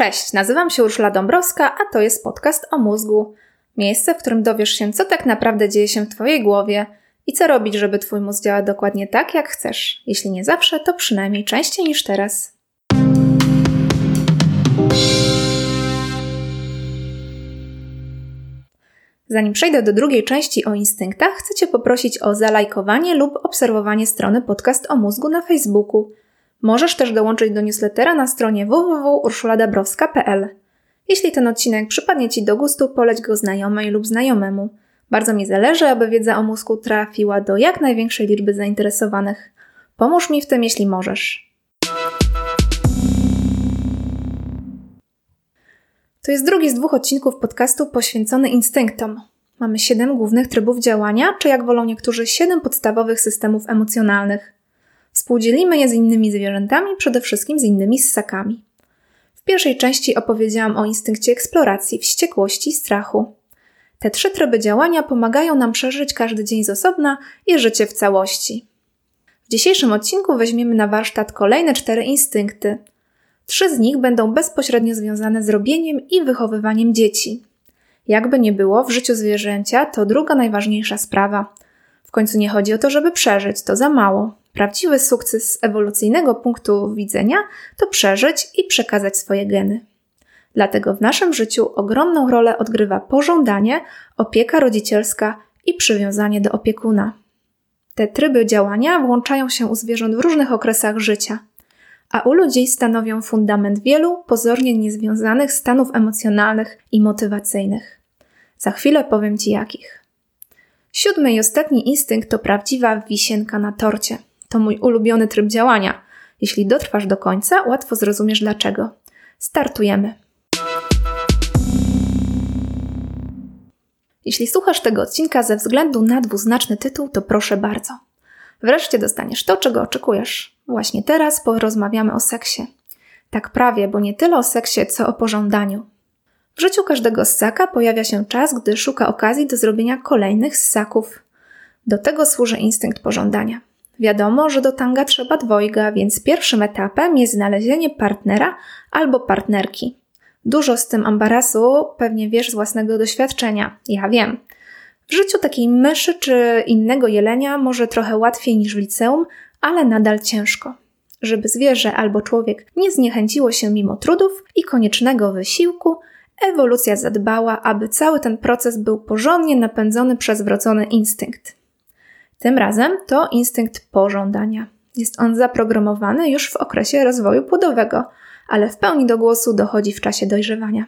Cześć, nazywam się Urszula Dąbrowska, a to jest podcast o mózgu. Miejsce, w którym dowiesz się, co tak naprawdę dzieje się w Twojej głowie i co robić, żeby Twój mózg działał dokładnie tak, jak chcesz. Jeśli nie zawsze, to przynajmniej częściej niż teraz. Zanim przejdę do drugiej części o instynktach, chcę Cię poprosić o zalajkowanie lub obserwowanie strony Podcast o mózgu na Facebooku. Możesz też dołączyć do newslettera na stronie www.urszuladabrowska.pl. Jeśli ten odcinek przypadnie Ci do gustu, poleć go znajomej lub znajomemu. Bardzo mi zależy, aby wiedza o mózgu trafiła do jak największej liczby zainteresowanych. Pomóż mi w tym, jeśli możesz. To jest drugi z dwóch odcinków podcastu poświęcony instynktom. Mamy siedem głównych trybów działania, czy jak wolą niektórzy, siedem podstawowych systemów emocjonalnych. Współdzielimy je z innymi zwierzętami, przede wszystkim z innymi ssakami. W pierwszej części opowiedziałam o instynkcie eksploracji, wściekłości i strachu. Te trzy tryby działania pomagają nam przeżyć każdy dzień z osobna i życie w całości. W dzisiejszym odcinku weźmiemy na warsztat kolejne cztery instynkty. Trzy z nich będą bezpośrednio związane z robieniem i wychowywaniem dzieci. Jakby nie było, w życiu zwierzęcia to druga najważniejsza sprawa. W końcu nie chodzi o to, żeby przeżyć, to za mało. Prawdziwy sukces z ewolucyjnego punktu widzenia to przeżyć i przekazać swoje geny. Dlatego w naszym życiu ogromną rolę odgrywa pożądanie, opieka rodzicielska i przywiązanie do opiekuna. Te tryby działania włączają się u zwierząt w różnych okresach życia, a u ludzi stanowią fundament wielu pozornie niezwiązanych stanów emocjonalnych i motywacyjnych. Za chwilę powiem Ci jakich. Siódmy i ostatni instynkt to prawdziwa wisienka na torcie – to mój ulubiony tryb działania. Jeśli dotrwasz do końca, łatwo zrozumiesz dlaczego. Startujemy. Jeśli słuchasz tego odcinka ze względu na dwuznaczny tytuł, to proszę bardzo. Wreszcie dostaniesz to, czego oczekujesz. Właśnie teraz porozmawiamy o seksie. Tak prawie, bo nie tyle o seksie, co o pożądaniu. W życiu każdego ssaka pojawia się czas, gdy szuka okazji do zrobienia kolejnych ssaków. Do tego służy instynkt pożądania. Wiadomo, że do tanga trzeba dwojga, więc pierwszym etapem jest znalezienie partnera albo partnerki. Dużo z tym ambarasu pewnie wiesz z własnego doświadczenia. Ja wiem. W życiu takiej myszy czy innego jelenia może trochę łatwiej niż w liceum, ale nadal ciężko. Żeby zwierzę albo człowiek nie zniechęciło się mimo trudów i koniecznego wysiłku, ewolucja zadbała, aby cały ten proces był porządnie napędzony przez wrodzony instynkt. Tym razem to instynkt pożądania. Jest on zaprogramowany już w okresie rozwoju płodowego, ale w pełni do głosu dochodzi w czasie dojrzewania.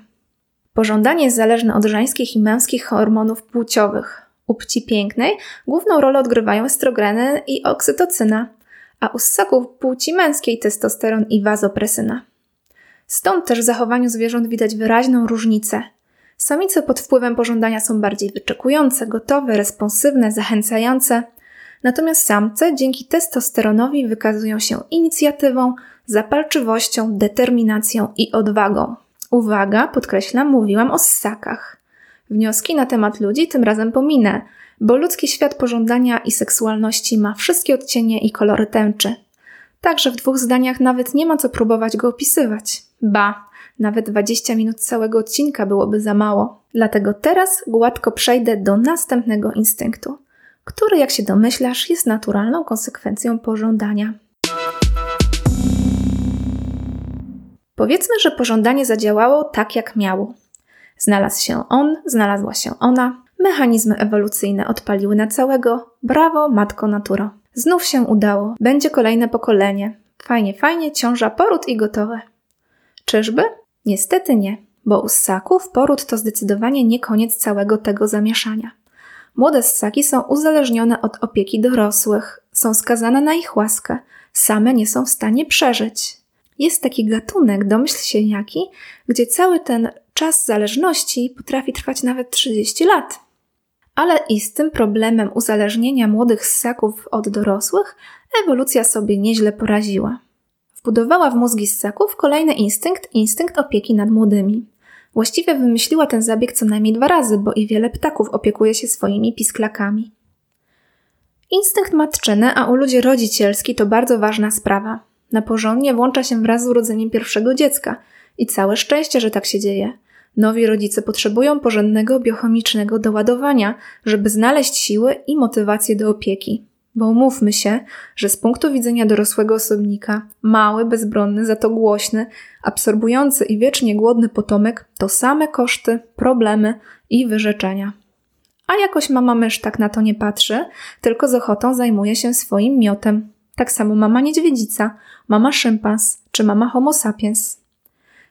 Pożądanie jest zależne od żeńskich i męskich hormonów płciowych. U płci pięknej główną rolę odgrywają estrogeny i oksytocyna, a u ssaków płci męskiej testosteron i wazopresyna. Stąd też w zachowaniu zwierząt widać wyraźną różnicę. Samice pod wpływem pożądania są bardziej wyczekujące, gotowe, responsywne, zachęcające – Natomiast samce dzięki testosteronowi wykazują się inicjatywą, zapalczywością, determinacją i odwagą. Uwaga, podkreślam, mówiłam o ssakach. Wnioski na temat ludzi tym razem pominę, bo ludzki świat pożądania i seksualności ma wszystkie odcienie i kolory tęczy. Także w dwóch zdaniach nawet nie ma co próbować go opisywać. Ba, nawet 20 minut całego odcinka byłoby za mało. Dlatego teraz gładko przejdę do następnego instynktu który, jak się domyślasz, jest naturalną konsekwencją pożądania. Powiedzmy, że pożądanie zadziałało tak, jak miało. Znalazł się on, znalazła się ona, mechanizmy ewolucyjne odpaliły na całego. Brawo, matko naturo. Znów się udało, będzie kolejne pokolenie. Fajnie, fajnie, ciąża, poród i gotowe. Czyżby? Niestety nie, bo u ssaków poród to zdecydowanie nie koniec całego tego zamieszania. Młode ssaki są uzależnione od opieki dorosłych, są skazane na ich łaskę, same nie są w stanie przeżyć. Jest taki gatunek, domyśl się jaki, gdzie cały ten czas zależności potrafi trwać nawet 30 lat. Ale i z tym problemem uzależnienia młodych ssaków od dorosłych ewolucja sobie nieźle poraziła. Wbudowała w mózgi ssaków kolejny instynkt, instynkt opieki nad młodymi. Właściwie wymyśliła ten zabieg co najmniej dwa razy, bo i wiele ptaków opiekuje się swoimi pisklakami. Instynkt matczyny, a u ludzi rodzicielski to bardzo ważna sprawa. Na porządnie włącza się wraz z urodzeniem pierwszego dziecka. I całe szczęście, że tak się dzieje. Nowi rodzice potrzebują porządnego biochemicznego doładowania, żeby znaleźć siły i motywację do opieki. Bo umówmy się, że z punktu widzenia dorosłego osobnika, mały, bezbronny, za to głośny, absorbujący i wiecznie głodny potomek to same koszty, problemy i wyrzeczenia. A jakoś mama mysz tak na to nie patrzy, tylko z ochotą zajmuje się swoim miotem. Tak samo mama niedźwiedzica, mama szympans czy mama homo sapiens.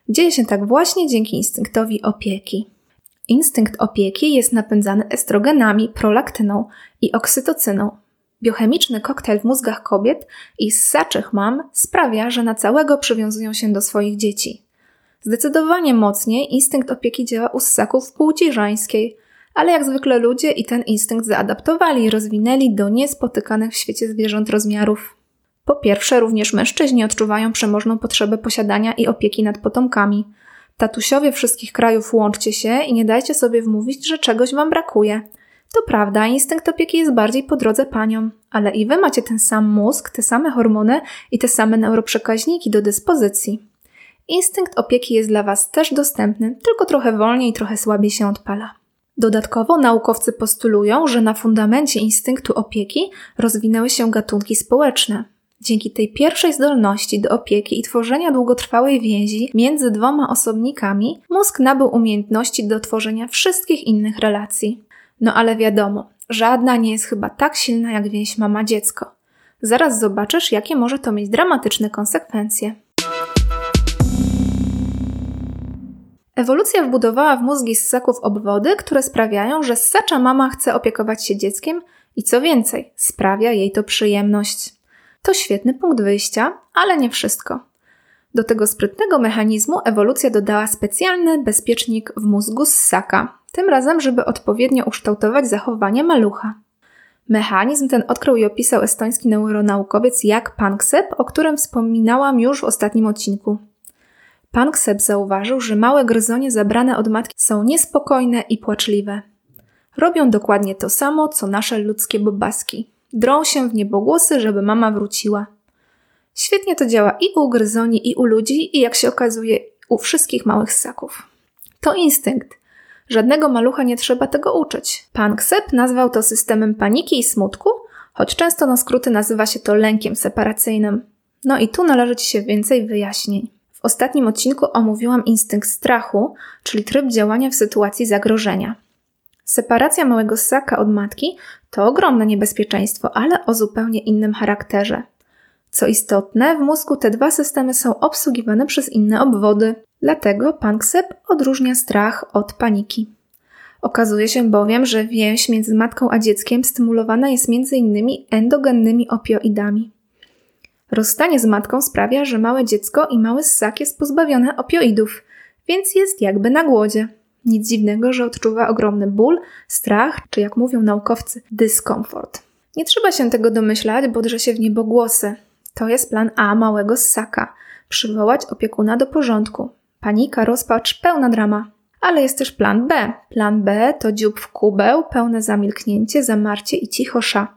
Dzieje się tak właśnie dzięki instynktowi opieki. Instynkt opieki jest napędzany estrogenami, prolaktyną i oksytocyną. Biochemiczny koktajl w mózgach kobiet i ssaczych mam sprawia, że na całego przywiązują się do swoich dzieci. Zdecydowanie mocniej instynkt opieki działa u ssaków płci żeńskiej, ale jak zwykle ludzie i ten instynkt zaadaptowali i rozwinęli do niespotykanych w świecie zwierząt rozmiarów. Po pierwsze, również mężczyźni odczuwają przemożną potrzebę posiadania i opieki nad potomkami. Tatusiowie wszystkich krajów łączcie się i nie dajcie sobie wmówić, że czegoś wam brakuje. To prawda, instynkt opieki jest bardziej po drodze paniom, ale i wy macie ten sam mózg, te same hormony i te same neuroprzekaźniki do dyspozycji. Instynkt opieki jest dla was też dostępny, tylko trochę wolniej i trochę słabiej się odpala. Dodatkowo naukowcy postulują, że na fundamencie instynktu opieki rozwinęły się gatunki społeczne. Dzięki tej pierwszej zdolności do opieki i tworzenia długotrwałej więzi między dwoma osobnikami, mózg nabył umiejętności do tworzenia wszystkich innych relacji. No ale wiadomo, żadna nie jest chyba tak silna jak więź mama-dziecko. Zaraz zobaczysz, jakie może to mieć dramatyczne konsekwencje. Ewolucja wbudowała w mózgi ssaków obwody, które sprawiają, że ssacza mama chce opiekować się dzieckiem i co więcej, sprawia jej to przyjemność. To świetny punkt wyjścia, ale nie wszystko. Do tego sprytnego mechanizmu ewolucja dodała specjalny bezpiecznik w mózgu ssaka, tym razem, żeby odpowiednio ukształtować zachowanie malucha. Mechanizm ten odkrył i opisał estoński neuronaukowiec Jak Panksepp, o którym wspominałam już w ostatnim odcinku. Panksepp zauważył, że małe gryzonie zabrane od matki są niespokojne i płaczliwe. Robią dokładnie to samo, co nasze ludzkie bobaski. Drą się w niebogłosy, żeby mama wróciła. Świetnie to działa i u gryzoni, i u ludzi, i jak się okazuje, u wszystkich małych ssaków. To instynkt. Żadnego malucha nie trzeba tego uczyć. Pan Ksep nazwał to systemem paniki i smutku, choć często na skróty nazywa się to lękiem separacyjnym. No i tu należy Ci się więcej wyjaśnień. W ostatnim odcinku omówiłam instynkt strachu, czyli tryb działania w sytuacji zagrożenia. Separacja małego ssaka od matki to ogromne niebezpieczeństwo, ale o zupełnie innym charakterze. Co istotne, w mózgu te dwa systemy są obsługiwane przez inne obwody, dlatego Panksep odróżnia strach od paniki. Okazuje się bowiem, że więź między matką a dzieckiem stymulowana jest m.in. endogennymi opioidami. Rozstanie z matką sprawia, że małe dziecko i mały ssak jest pozbawione opioidów, więc jest jakby na głodzie. Nic dziwnego, że odczuwa ogromny ból, strach, czy jak mówią naukowcy, dyskomfort. Nie trzeba się tego domyślać, bo drze się w niebo głosy. To jest plan A małego ssaka. Przywołać opiekuna do porządku. Panika, rozpacz, pełna drama. Ale jest też plan B. Plan B to dziób w kubeł, pełne zamilknięcie, zamarcie i cichosza.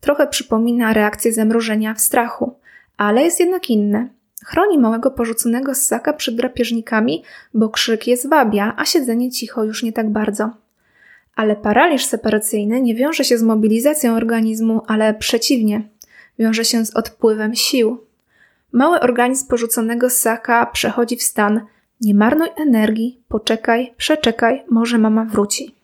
Trochę przypomina reakcję zamrożenia w strachu, ale jest jednak inne. Chroni małego porzuconego ssaka przed drapieżnikami, bo krzyk je zwabia, a siedzenie cicho już nie tak bardzo. Ale paraliż separacyjny nie wiąże się z mobilizacją organizmu, ale przeciwnie, wiąże się z odpływem sił. Mały organizm porzuconego ssaka przechodzi w stan nie marnuj energii, poczekaj, przeczekaj, może mama wróci.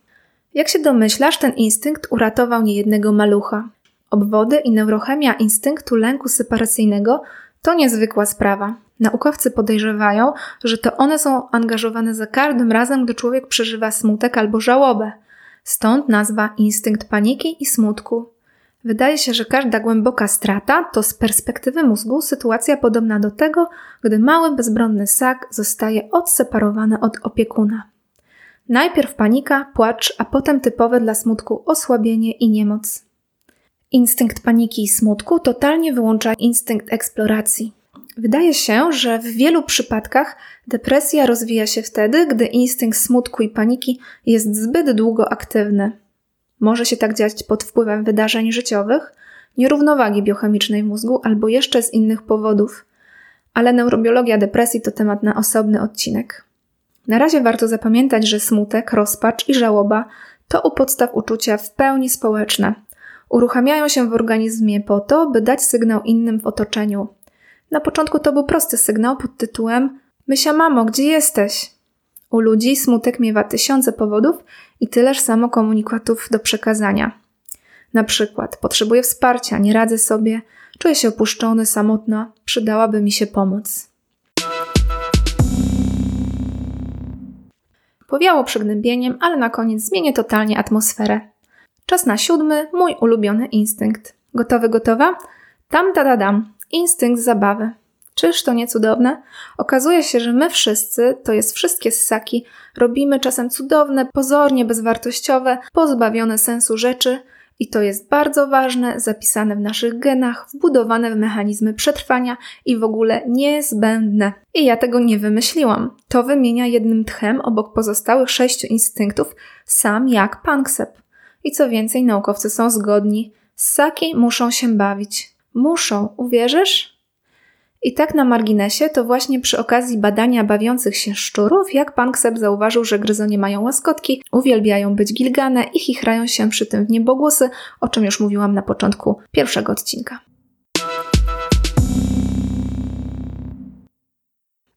Jak się domyślasz, ten instynkt uratował niejednego malucha. Obwody i neurochemia instynktu lęku separacyjnego to niezwykła sprawa. Naukowcy podejrzewają, że to one są angażowane za każdym razem, gdy człowiek przeżywa smutek albo żałobę. Stąd nazwa instynkt paniki i smutku. Wydaje się, że każda głęboka strata to z perspektywy mózgu sytuacja podobna do tego, gdy mały bezbronny ssak zostaje odseparowany od opiekuna. Najpierw panika, płacz, a potem typowe dla smutku osłabienie i niemoc. Instynkt paniki i smutku totalnie wyłącza instynkt eksploracji. Wydaje się, że w wielu przypadkach depresja rozwija się wtedy, gdy instynkt smutku i paniki jest zbyt długo aktywny. Może się tak dziać pod wpływem wydarzeń życiowych, nierównowagi biochemicznej mózgu albo jeszcze z innych powodów. Ale neurobiologia depresji to temat na osobny odcinek. Na razie warto zapamiętać, że smutek, rozpacz i żałoba to u podstaw uczucia w pełni społeczne. Uruchamiają się w organizmie po to, by dać sygnał innym w otoczeniu. Na początku to był prosty sygnał pod tytułem Mysia mamo, gdzie jesteś? U ludzi smutek miewa tysiące powodów i tyleż samo komunikatów do przekazania. Na przykład potrzebuję wsparcia, nie radzę sobie, czuję się opuszczony, samotna, przydałaby mi się pomoc. Powiało przygnębieniem, ale na koniec zmienię totalnie atmosferę. Czas na siódmy, mój ulubiony instynkt. Gotowy, gotowa? Tam, da, da, dam. Instynkt zabawy. Czyż to nie cudowne? Okazuje się, że my wszyscy, to jest wszystkie ssaki, robimy czasem cudowne, pozornie bezwartościowe, pozbawione sensu rzeczy, i to jest bardzo ważne, zapisane w naszych genach, wbudowane w mechanizmy przetrwania i w ogóle niezbędne. I ja tego nie wymyśliłam. To wymienia jednym tchem obok pozostałych sześciu instynktów sam jak Panksepp. I co więcej, naukowcy są zgodni. Ssaki muszą się bawić. Muszą, uwierzysz? I tak na marginesie, to właśnie przy okazji badania bawiących się szczurów, jak pan Ksep zauważył, że gryzonie mają łaskotki, uwielbiają być gilgane i chichrają się przy tym w niebogłosy, o czym już mówiłam na początku pierwszego odcinka.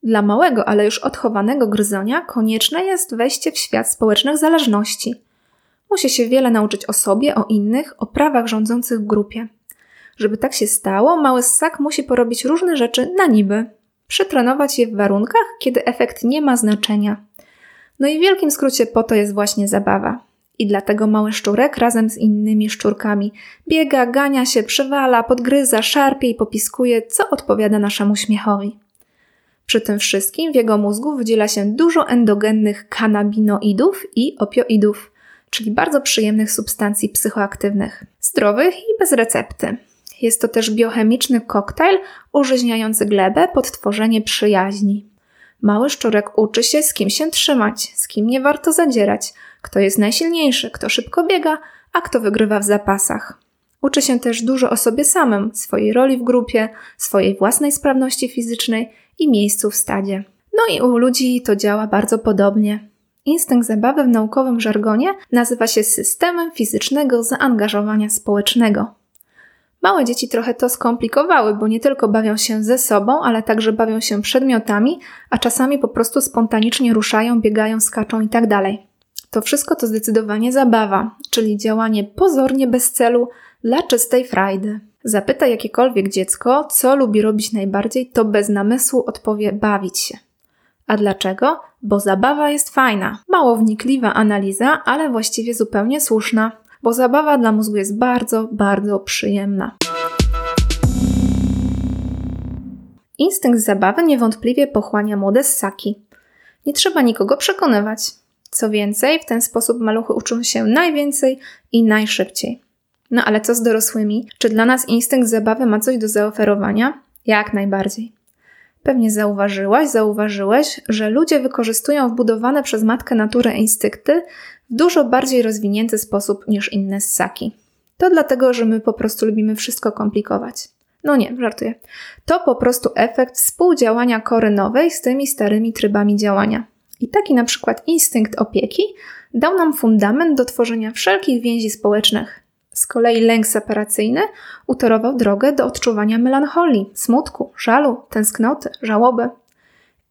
Dla małego, ale już odchowanego gryzonia konieczne jest wejście w świat społecznych zależności. Musi się wiele nauczyć o sobie, o innych, o prawach rządzących w grupie. Żeby tak się stało, mały ssak musi porobić różne rzeczy na niby. Przetrenować je w warunkach, kiedy efekt nie ma znaczenia. No i w wielkim skrócie po to jest właśnie zabawa. I dlatego mały szczurek razem z innymi szczurkami biega, gania się, przewala, podgryza, szarpie i popiskuje, co odpowiada naszemu śmiechowi. Przy tym wszystkim w jego mózgu wydziela się dużo endogennych kanabinoidów i opioidów, czyli bardzo przyjemnych substancji psychoaktywnych, zdrowych i bez recepty. Jest to też biochemiczny koktajl użyźniający glebę pod tworzenie przyjaźni. Mały szczurek uczy się, z kim się trzymać, z kim nie warto zadzierać, kto jest najsilniejszy, kto szybko biega, a kto wygrywa w zapasach. Uczy się też dużo o sobie samym, swojej roli w grupie, swojej własnej sprawności fizycznej i miejscu w stadzie. No i u ludzi to działa bardzo podobnie. Instynkt zabawy w naukowym żargonie nazywa się systemem fizycznego zaangażowania społecznego. Małe dzieci trochę to skomplikowały, bo nie tylko bawią się ze sobą, ale także bawią się przedmiotami, a czasami po prostu spontanicznie ruszają, biegają, skaczą itd. Tak to wszystko to zdecydowanie zabawa, czyli działanie pozornie bez celu dla czystej frajdy. Zapytaj jakiekolwiek dziecko, co lubi robić najbardziej, to bez namysłu odpowie bawić się. A dlaczego? Bo zabawa jest fajna. Mało wnikliwa analiza, ale właściwie zupełnie słuszna bo zabawa dla mózgu jest bardzo, bardzo przyjemna. Instynkt zabawy niewątpliwie pochłania młode ssaki. Nie trzeba nikogo przekonywać. Co więcej, w ten sposób maluchy uczą się najwięcej i najszybciej. No ale co z dorosłymi? Czy dla nas instynkt zabawy ma coś do zaoferowania? Jak najbardziej. Pewnie zauważyłaś, zauważyłeś, że ludzie wykorzystują wbudowane przez matkę naturę instynkty w dużo bardziej rozwinięty sposób niż inne ssaki. To dlatego, że my po prostu lubimy wszystko komplikować. No nie, żartuję. To po prostu efekt współdziałania kory nowej z tymi starymi trybami działania. I taki na przykład instynkt opieki dał nam fundament do tworzenia wszelkich więzi społecznych. Z kolei lęk separacyjny utorował drogę do odczuwania melancholii, smutku, żalu, tęsknoty, żałoby.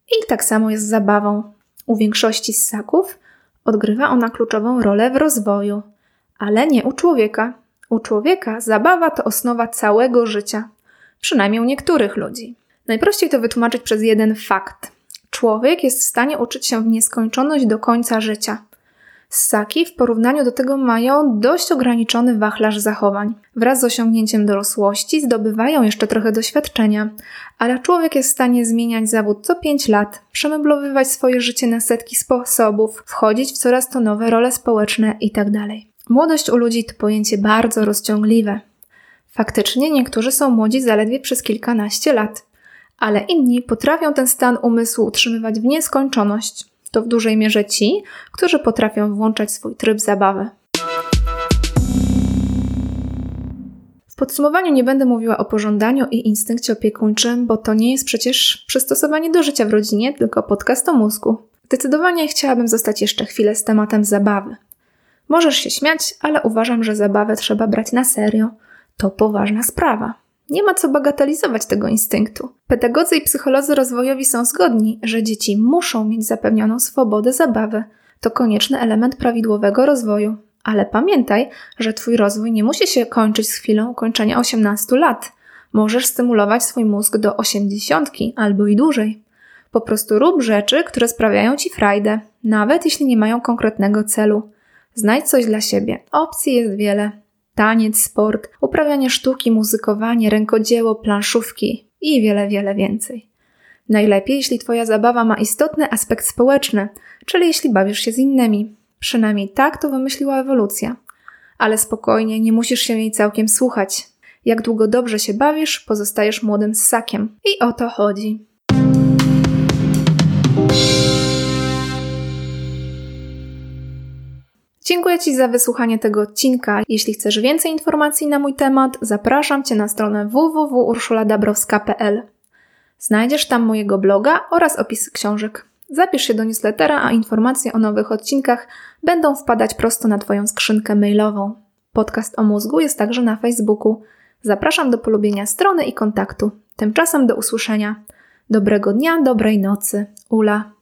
I tak samo jest z zabawą. U większości ssaków Odgrywa ona kluczową rolę w rozwoju, ale nie u człowieka. U człowieka zabawa to osnowa całego życia, przynajmniej u niektórych ludzi. Najprościej to wytłumaczyć przez jeden fakt. Człowiek jest w stanie uczyć się w nieskończoność do końca życia. Ssaki w porównaniu do tego mają dość ograniczony wachlarz zachowań. Wraz z osiągnięciem dorosłości zdobywają jeszcze trochę doświadczenia, ale człowiek jest w stanie zmieniać zawód co 5 lat, przemeblowywać swoje życie na setki sposobów, wchodzić w coraz to nowe role społeczne itd. Tak Młodość u ludzi to pojęcie bardzo rozciągliwe. Faktycznie niektórzy są młodzi zaledwie przez kilkanaście lat, ale inni potrafią ten stan umysłu utrzymywać w nieskończoność to w dużej mierze ci, którzy potrafią włączać swój tryb zabawy. W podsumowaniu nie będę mówiła o pożądaniu i instynkcie opiekuńczym, bo to nie jest przecież przystosowanie do życia w rodzinie, tylko podcast o mózgu. Zdecydowanie chciałabym zostać jeszcze chwilę z tematem zabawy. Możesz się śmiać, ale uważam, że zabawę trzeba brać na serio. To poważna sprawa. Nie ma co bagatelizować tego instynktu. Pedagodzy i psycholodzy rozwojowi są zgodni, że dzieci muszą mieć zapewnioną swobodę zabawy. To konieczny element prawidłowego rozwoju. Ale pamiętaj, że Twój rozwój nie musi się kończyć z chwilą ukończenia 18 lat. Możesz stymulować swój mózg do 80 albo i dłużej. Po prostu rób rzeczy, które sprawiają Ci frajdę, nawet jeśli nie mają konkretnego celu. Znajdź coś dla siebie. Opcji jest wiele. Taniec, sport, uprawianie sztuki, muzykowanie, rękodzieło, planszówki i wiele, wiele więcej. Najlepiej, jeśli Twoja zabawa ma istotny aspekt społeczny, czyli jeśli bawisz się z innymi. Przynajmniej tak to wymyśliła ewolucja. Ale spokojnie, nie musisz się jej całkiem słuchać. Jak długo dobrze się bawisz, pozostajesz młodym ssakiem. I o to chodzi. Dziękuję Ci za wysłuchanie tego odcinka. Jeśli chcesz więcej informacji na mój temat, zapraszam Cię na stronę www.urszuladabrowska.pl. Znajdziesz tam mojego bloga oraz opisy książek. Zapisz się do newslettera, a informacje o nowych odcinkach będą wpadać prosto na Twoją skrzynkę mailową. Podcast o mózgu jest także na Facebooku. Zapraszam do polubienia strony i kontaktu. Tymczasem do usłyszenia. Dobrego dnia, dobrej nocy. Ula.